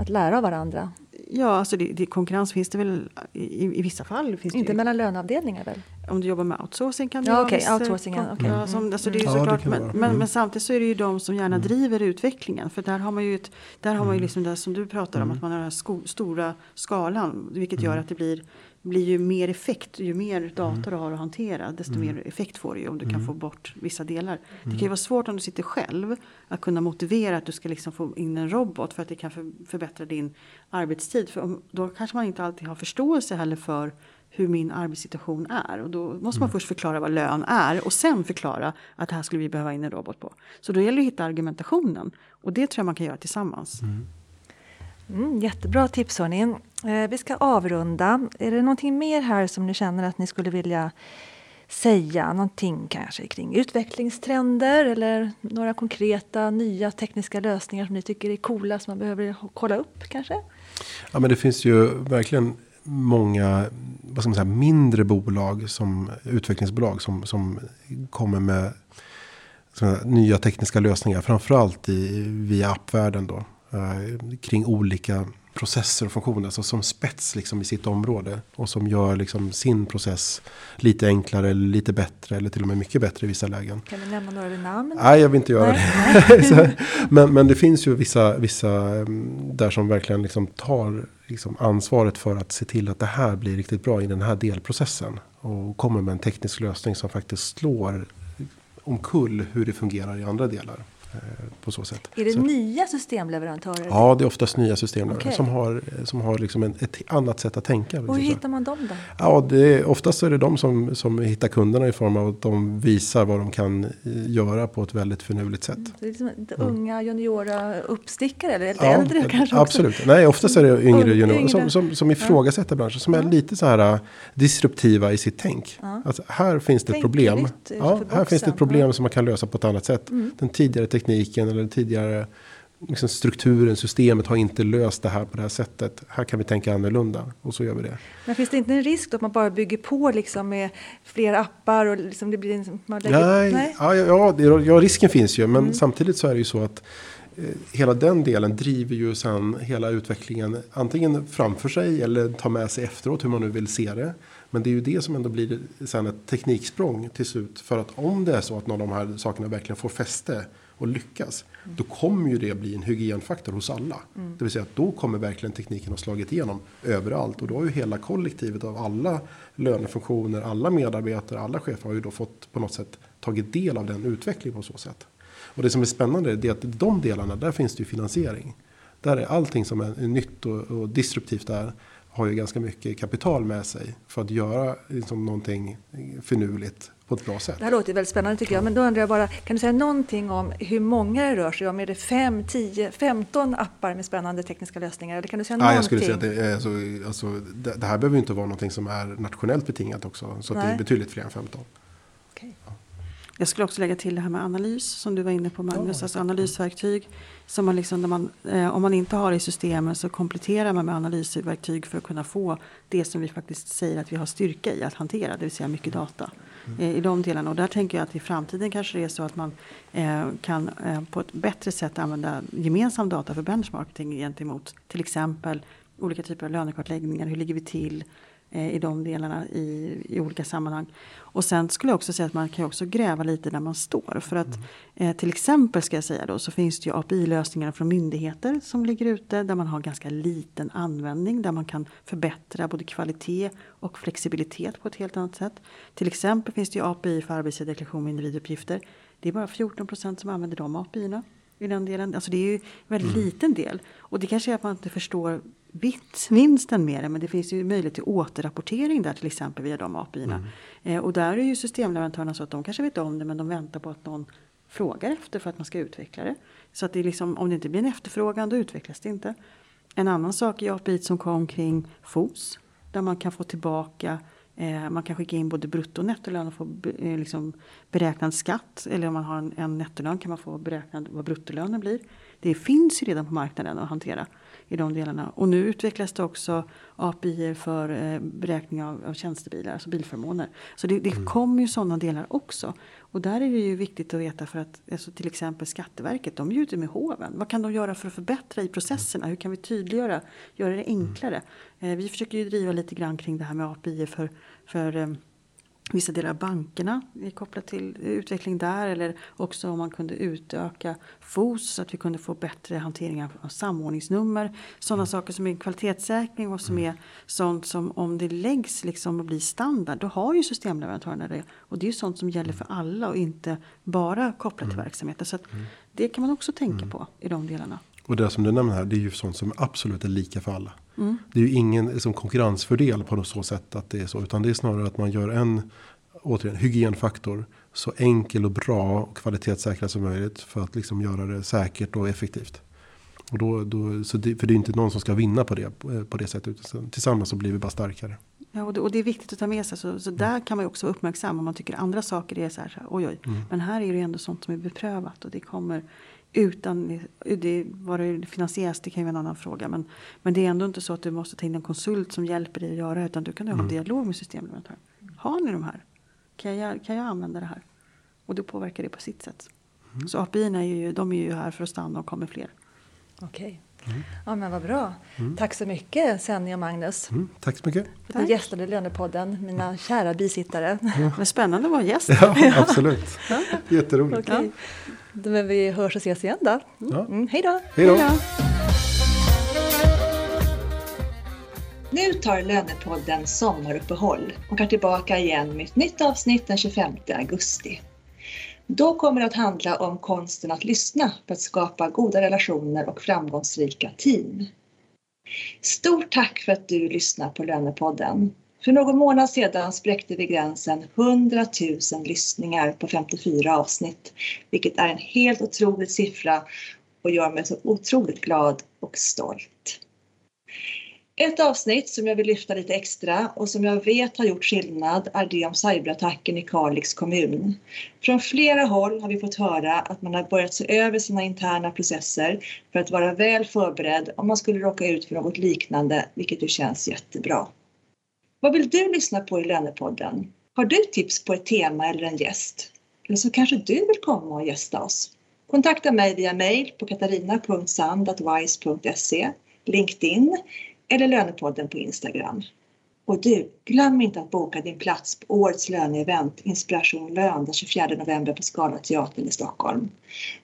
att lära av varandra. Ja, alltså det, det, konkurrens finns det väl i, i vissa fall. Finns inte det, mellan löneavdelningar väl? Om du jobbar med outsourcing kan det ja, okay, outsourcing, okay. ja, som, alltså det är mm. såklart, men, men, mm. men, samtidigt så är det ju de som gärna mm. driver utvecklingen. För där har man ju, ett, där har man ju liksom det som du pratar om, att man har den här sko, stora skalan. Vilket gör att det blir blir ju mer effekt, ju mer data du har att hantera desto mm. mer effekt får du ju om du kan mm. få bort vissa delar. Mm. Det kan ju vara svårt om du sitter själv att kunna motivera att du ska liksom få in en robot för att det kan för, förbättra din arbetstid. För om, då kanske man inte alltid har förståelse heller för hur min arbetssituation är. Och då måste man mm. först förklara vad lön är och sen förklara att här skulle vi behöva in en robot på. Så då gäller det att hitta argumentationen och det tror jag man kan göra tillsammans. Mm. Jättebra tips hörni. Eh, vi ska avrunda. Är det någonting mer här som ni känner att ni skulle vilja säga? Någonting kanske kring utvecklingstrender eller några konkreta nya tekniska lösningar som ni tycker är coola som man behöver kolla upp kanske? Ja men det finns ju verkligen många vad ska man säga, mindre bolag som utvecklingsbolag som, som kommer med nya tekniska lösningar. Framförallt i, via appvärlden då. Eh, kring olika processer och funktioner. Alltså som spets liksom i sitt område. Och som gör liksom sin process lite enklare, eller lite bättre eller till och med mycket bättre i vissa lägen. Kan du nämna några namn? Nej, jag vill inte göra Nej. det. [laughs] men, men det finns ju vissa, vissa mm, där som verkligen liksom tar liksom ansvaret för att se till att det här blir riktigt bra i den här delprocessen. Och kommer med en teknisk lösning som faktiskt slår omkull hur det fungerar i andra delar. Eh, på så sätt. Är det så. nya systemleverantörer? Ja, det är oftast nya systemleverantörer okay. som har, som har liksom en, ett annat sätt att tänka. Och hur hittar man dem då? Ja, det är, oftast är det de som, som hittar kunderna i form av att de visar vad de kan eh, göra på ett väldigt förnuftigt sätt. Mm, det är liksom mm. unga juniora uppstickare eller ja, äldre kanske? Absolut. Också. Nej, oftast är det yngre juniorer som, som, som ifrågasätter ja. branschen. Som är lite så här disruptiva i sitt tänk. Ja. Alltså, här finns det ett problem. Ja, här finns det ett problem som man kan lösa på ett annat sätt. Mm. Den tidigare tekniken eller den tidigare liksom strukturen, systemet har inte löst det här på det här sättet. Här kan vi tänka annorlunda och så gör vi det. Men finns det inte en risk då att man bara bygger på liksom med fler appar och liksom det blir en, man lägger, nej, nej? Ja, ja, ja, risken finns ju men mm. samtidigt så är det ju så att eh, hela den delen driver ju sen hela utvecklingen antingen framför sig eller tar med sig efteråt hur man nu vill se det. Men det är ju det som ändå blir sen ett tekniksprång till slut. För att om det är så att någon av de här sakerna verkligen får fäste och lyckas. Mm. Då kommer ju det bli en hygienfaktor hos alla. Mm. Det vill säga att då kommer verkligen tekniken ha slagit igenom överallt. Och då har ju hela kollektivet av alla lönefunktioner, alla medarbetare, alla chefer har ju då fått på något sätt tagit del av den utvecklingen på så sätt. Och det som är spännande är att de delarna, där finns det ju finansiering. Där är allting som är nytt och, och disruptivt där har ju ganska mycket kapital med sig för att göra liksom någonting finurligt på ett bra sätt. Det här låter väldigt spännande tycker jag. Men då undrar jag bara, kan du säga någonting om hur många det rör sig om? Är det 5, 10, 15 appar med spännande tekniska lösningar? Eller kan du säga Nej, någonting? jag skulle säga att det, är, alltså, alltså, det, det här behöver inte vara någonting som är nationellt betingat också. Så det är betydligt fler än 15. Jag skulle också lägga till det här med analys som du var inne på Magnus, oh. alltså analysverktyg. Som man liksom, man, eh, om man inte har det i systemet så kompletterar man med analysverktyg för att kunna få det som vi faktiskt säger att vi har styrka i att hantera, det vill säga mycket data. Eh, I de delarna. Och där tänker jag att i framtiden kanske det är så att man eh, kan eh, på ett bättre sätt använda gemensam data för benchmarking gentemot till exempel olika typer av lönekartläggningar. Hur ligger vi till? Eh, i de delarna i, i olika sammanhang. Och sen skulle jag också säga att man kan också gräva lite där man står. För att mm. eh, till exempel ska jag säga då så finns det ju API-lösningar från myndigheter som ligger ute där man har ganska liten användning där man kan förbättra både kvalitet och flexibilitet på ett helt annat sätt. Till exempel finns det ju API för arbetsgivardeklaration med individuppgifter. Det är bara 14 procent som använder de API-erna. i den delen. Alltså det är ju en väldigt mm. liten del. Och det kanske är att man inte förstår vinsten med det. Men det finns ju möjlighet till återrapportering där till exempel via de API-erna. Mm. Eh, och där är ju systemleverantörerna så att de kanske vet om det men de väntar på att någon frågar efter för att man ska utveckla det. Så att det är liksom, om det inte blir en efterfrågan då utvecklas det inte. En annan sak i API som kom kring FOS. Där man kan få tillbaka Eh, man kan skicka in både brutto och nettolön och få eh, liksom beräknad skatt. Eller om man har en, en nettolön kan man få beräknad vad bruttolönen blir. Det finns ju redan på marknaden att hantera i de delarna. Och nu utvecklas det också API för eh, beräkning av, av tjänstebilar, alltså bilförmåner. Så det, det mm. kommer ju sådana delar också. Och där är det ju viktigt att veta för att alltså till exempel Skatteverket, de är ju ute med hoven. Vad kan de göra för att förbättra i processerna? Hur kan vi tydliggöra, göra det enklare? Eh, vi försöker ju driva lite grann kring det här med API för, för eh, vissa delar av bankerna är kopplat till utveckling där. Eller också om man kunde utöka FOS så att vi kunde få bättre hantering av samordningsnummer. Sådana mm. saker som är kvalitetssäkring och som mm. är sånt som om det läggs liksom och blir standard. Då har ju systemleverantörerna det. Och det är ju sånt som gäller för alla och inte bara kopplat till mm. verksamheten. Så mm. det kan man också tänka på i de delarna. Och det som du nämner här, det är ju sånt som absolut är lika för alla. Mm. Det är ju ingen liksom, konkurrensfördel på något så sätt att det är så. Utan det är snarare att man gör en återigen, hygienfaktor. Så enkel och bra och kvalitetssäkra som möjligt. För att liksom göra det säkert och effektivt. Och då, då, så det, för det är inte någon som ska vinna på det, på det sättet. Utan tillsammans så blir vi bara starkare. Ja, och det, och det är viktigt att ta med sig. Så, så där mm. kan man ju också vara uppmärksam. Om man tycker andra saker är så här, oj oj. Mm. Men här är det ändå sånt som är beprövat. Och det kommer utan, det, vad det finansieras det kan ju vara en annan fråga. Men, men det är ändå inte så att du måste ta in en konsult som hjälper dig att göra Utan du kan ha en mm. dialog med systemleverantören. Har ni de här? Kan jag, kan jag använda det här? Och då påverkar det på sitt sätt. Mm. Så API är ju, de är ju här för att stanna och kommer fler. Okej. Mm. Ja men vad bra. Mm. Tack så mycket Senja och Magnus. Mm. Tack så mycket. För att ni gästade Lönepodden, mina kära bisittare. Ja. Vad spännande att vara gäst. Ja, absolut. [laughs] Jätteroligt. Okay. Ja. Då vi hörs och ses igen då. Ja. Mm, hej då. Hej då. Nu tar Lönepodden sommaruppehåll och är tillbaka igen med ett nytt avsnitt den 25 augusti. Då kommer det att handla om konsten att lyssna för att skapa goda relationer och framgångsrika team. Stort tack för att du lyssnar på Lönepodden. För någon månad sedan spräckte vi gränsen 100 000 lyssningar på 54 avsnitt, vilket är en helt otrolig siffra och gör mig så otroligt glad och stolt. Ett avsnitt som jag vill lyfta lite extra och som jag vet har gjort skillnad är det om cyberattacken i Kalix kommun. Från flera håll har vi fått höra att man har börjat se över sina interna processer för att vara väl förberedd om man skulle råka ut för något liknande, vilket ju känns jättebra. Vad vill du lyssna på i Lönepodden? Har du tips på ett tema eller en gäst? Eller så kanske du vill komma och gästa oss? Kontakta mig via mejl på katarina.sand.wise.se, LinkedIn eller Lönepodden på Instagram. Och du, glöm inte att boka din plats på årets löneevent Inspiration Lön den 24 november på Skala teatern i Stockholm.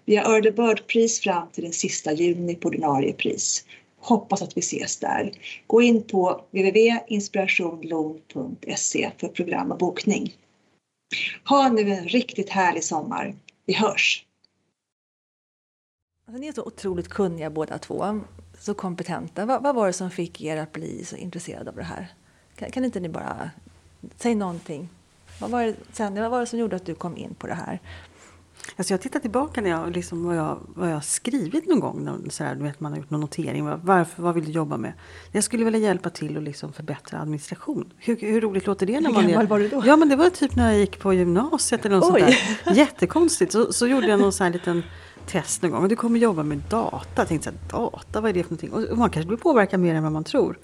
Vi har early bird-pris fram till den sista juni på ordinarie pris. Hoppas att vi ses där. Gå in på www.inspirationlon.se för program och bokning. Ha nu en riktigt härlig sommar. Vi hörs! Alltså, ni är så otroligt kunniga båda två så kompetenta. Vad, vad, var det som fick er att bli så intresserade av det här? Kan, kan inte ni bara säga någonting? Vad var, det, sen, vad var det som gjorde att du kom in på det här? Alltså jag tittar tillbaka när jag, liksom vad, jag, vad jag skrivit någon gång. Så här, du vet, man har gjort någon notering. Varför, vad vill du jobba med? Jag skulle vilja hjälpa till att liksom förbättra administration. Hur, hur roligt låter det? När hur man gammal var du då? Ja men det var typ när jag gick på gymnasiet. Eller något sånt där. Jättekonstigt. Så, så gjorde jag någon sån här liten test någon gång. Du kommer jobba med data. Jag tänkte så här, data, vad är det för någonting? Och man kanske blir påverkad mer än vad man tror.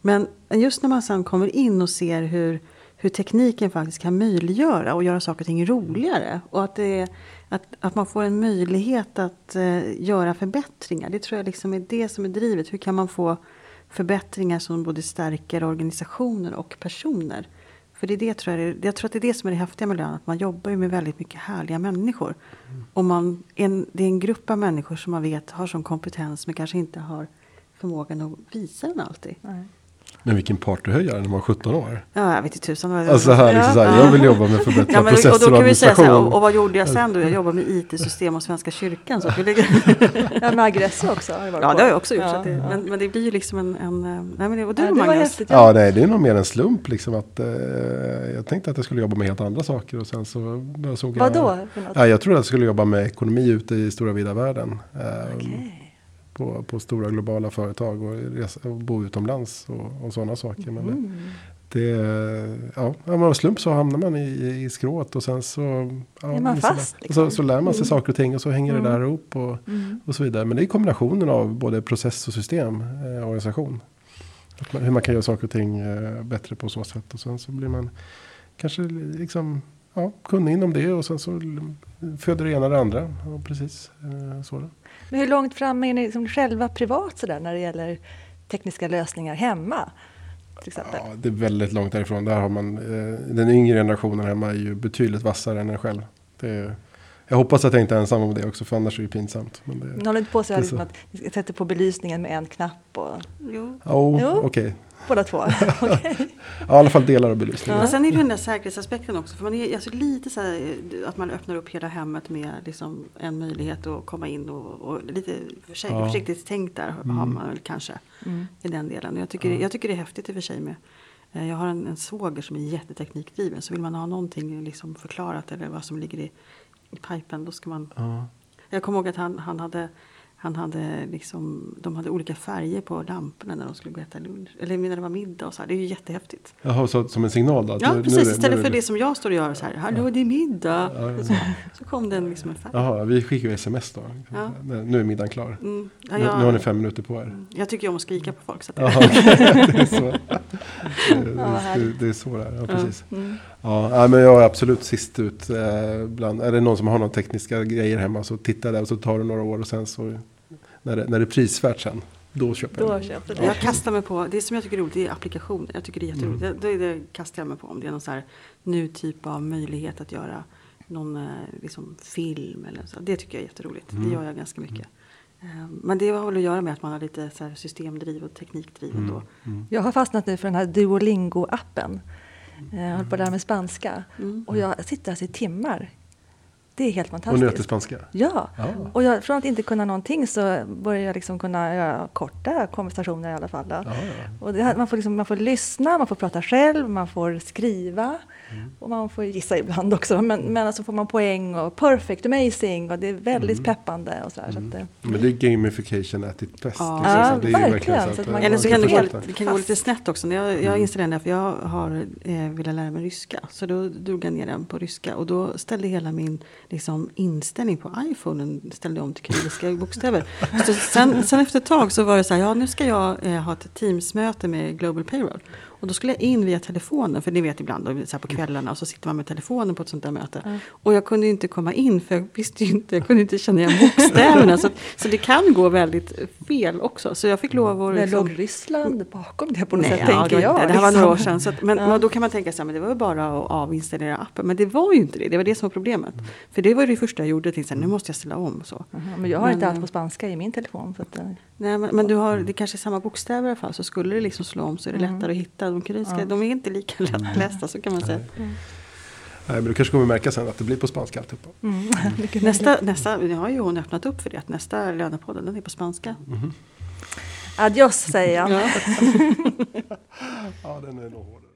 Men just när man sen kommer in och ser hur, hur tekniken faktiskt kan möjliggöra och göra saker och ting roligare. Och att, det att, att man får en möjlighet att uh, göra förbättringar. Det tror jag liksom är det som är drivet. Hur kan man få förbättringar som både stärker organisationer och personer? För det är det, tror jag, jag tror att det är det som är det häftiga med lön. Att man jobbar ju med väldigt mycket härliga människor. Mm. Och man, en, det är en grupp av människor som man vet har sån kompetens men kanske inte har förmågan att visa den alltid. Nej. Men vilken partyhöjare när man var 17 år. Ja, jag vet inte tusan vad Alltså här, liksom, så här, jag vill jobba med förbättrade Ja, processer och då kan vi säga här, och, administration. och vad gjorde jag sen då? Jag jobbade med IT-system och Svenska kyrkan. Så att vi ligger, Ja, med Agresso också har ja, på. det har jag också gjort. Ja, så att det, ja. men, men det blir ju liksom en... en nej, men det, och du Ja, Magnus? häftigt. Ja, nej, det är nog mer en slump liksom att eh, jag tänkte att jag skulle jobba med helt andra saker och sen så jag såg Vad jag. då? för något? Ja, jag trodde att jag skulle jobba med ekonomi ute i stora vida världen. Eh, Okej. På, på stora globala företag och, resa, och bo utomlands och, och sådana saker. Men Mm. det, ja, man slump så hamnar man i, i skrået och sen så, ja, Är man fast, liksom? så, så lär man sig Mm. saker och ting och så hänger det där ihop och, Mm. och så vidare. Men det är kombinationen av både process och system, eh, organisation. Man, hur man kan göra saker och ting eh, bättre på så sätt. Och sen så blir man kanske liksom ja, kunnig inom det och sen så föder det ena det andra. Ja, precis eh, så. Men hur långt fram är ni liksom själva privat sådär när det gäller tekniska lösningar hemma? Ja, det är väldigt långt därifrån. Där har man, eh, den yngre generationen hemma är ju betydligt vassare än en själv. Det är, jag hoppas att jag inte är ensam om det också för annars är det pinsamt. Men det, Ni håller inte på så det är liksom så. att ni sätter på belysningen med en knapp och Jo. oh, Jo. okej. Båda två? [laughs] Ja, I alla fall delar av belysningen. Men sen är det den där säkerhetsaspekten också. För man är alltså lite så här, eh, att man öppnar upp hela hemmet med liksom en möjlighet att komma in och, och lite försikt, Ja. försiktigt tänkt där har man väl kanske Mm. i den delen. Och Jag tycker, jag tycker det är häftigt i och för sig med. eh, Jag har en, en svåger som är jätteteknikdriven. Så vill man ha någonting liksom förklarat eller vad som ligger i, i pipen då ska man Ja. Jag kommer ihåg att han, han hade han hade liksom, de hade olika färger på lamporna när de skulle gå och äta lunch. Eller när det var middag och så här. Det är ju jättehäftigt. Jaha, så, som en signal då? Ja, nu- precis. är Istället nu är för det som jag står och gör så här. Hallå, det är middag. Ja, ja. Så, [laughs] så kom den liksom en färg. Jaha, vi skickar ju sms då. Ja. Nu- är middagen klar. Mm, ja, Nu, nu har ni fem minuter på er. jag tycker ju om att skrika på folk. Så att det, Jaha, [laughs] det är så. [laughs] Det, vad det, är så det är. Ja, precis. Mm. Ja, men jag är absolut sist ut. Eh, bland, är det någon som har några tekniska grejer hemma så titta där och så tar det några år och sen så när det, när det är prisvärt sen. Då köper Då jag. köpte du. jag kastar mig på, det som jag tycker är roligt det är applikationer. Jag tycker det är jätteroligt. Mm. Det, det, det kastar jag mig på. Om det är någon så här ny typ av möjlighet att göra någon eh, liksom, film eller så. Det tycker jag är jätteroligt. Mm. Det gör jag ganska mycket. Eh, Men det har väl att göra med att man har lite så här systemdriv och teknikdriv Mm. då. Jag har fastnat nu för den här Duolingo-appen. Eh, Jag håller på att lära mig spanska. Mm. Och jag sitter alltså i timmar. Det är helt Och fantastiskt. nöter spanska. Ja, Ja. och jag, från att inte kunna någonting så börjar jag liksom kunna göra korta konversationer i alla fall. Då. Ja, ja. Och det, man, får liksom, man får lyssna, man får prata själv, man får skriva Mm. och man får gissa ibland också. Men, men alltså får man poäng och perfect, amazing och det är väldigt Mm. peppande. Och så här, så att, Men det är gamification at its best. Ja, liksom. Det är verkligen, så så att eh, man- Eller så kan det, kan gå lite snett också. När jag, Mm. jag installerade den för jag har eh, velat lära mig ryska. Så då drog jag ner den på ryska. Och då ställde hela min liksom, inställning på iPhonen ställde om till kyrilliska [laughs] bokstäver. Så sen, sen efter ett tag så var det så här, ja nu ska jag eh, ha ett Teams-möte med Global Payroll. Och då skulle jag in via telefonen, för ni vet ibland så på kvällarna och så sitter man med telefonen på ett sånt där möte. Och jag kunde inte komma in för jag visste ju inte, jag kunde inte känna igen bokstäverna. så, så det kan gå väldigt fel också. Så jag fick lov att... Liksom- låg Ryssland bakom det på något Nej, sätt, ja, tänker det, jag. var- det här var några år liksom. sedan. Så att, men Ja. då kan man tänka sig men det var ju bara att avinstallera appen. Men det var ju inte det. Det var det som var problemet. För det var det första jag gjorde. Tänkte nu måste jag ställa om. Så. Aha, Men jag har Men, inte allt eh, på spanska i min telefon. Så att, eh, Nej, men, men du har, det kanske är samma bokstäver i alla fall. Så skulle det liksom slå om så är det lättare att hitta. De kyrilliska, Ja. de är inte lika lättlästa så kan man säga. Nej, men du kanske kommer märka sen att det blir på spanska alltihopa. mm. [laughs] Nästa, nästa, nu har ju hon öppnat upp för det. Att nästa lönepodden den är på spanska. Adios säger jag. Ja. [laughs] Ja, den är nog hård.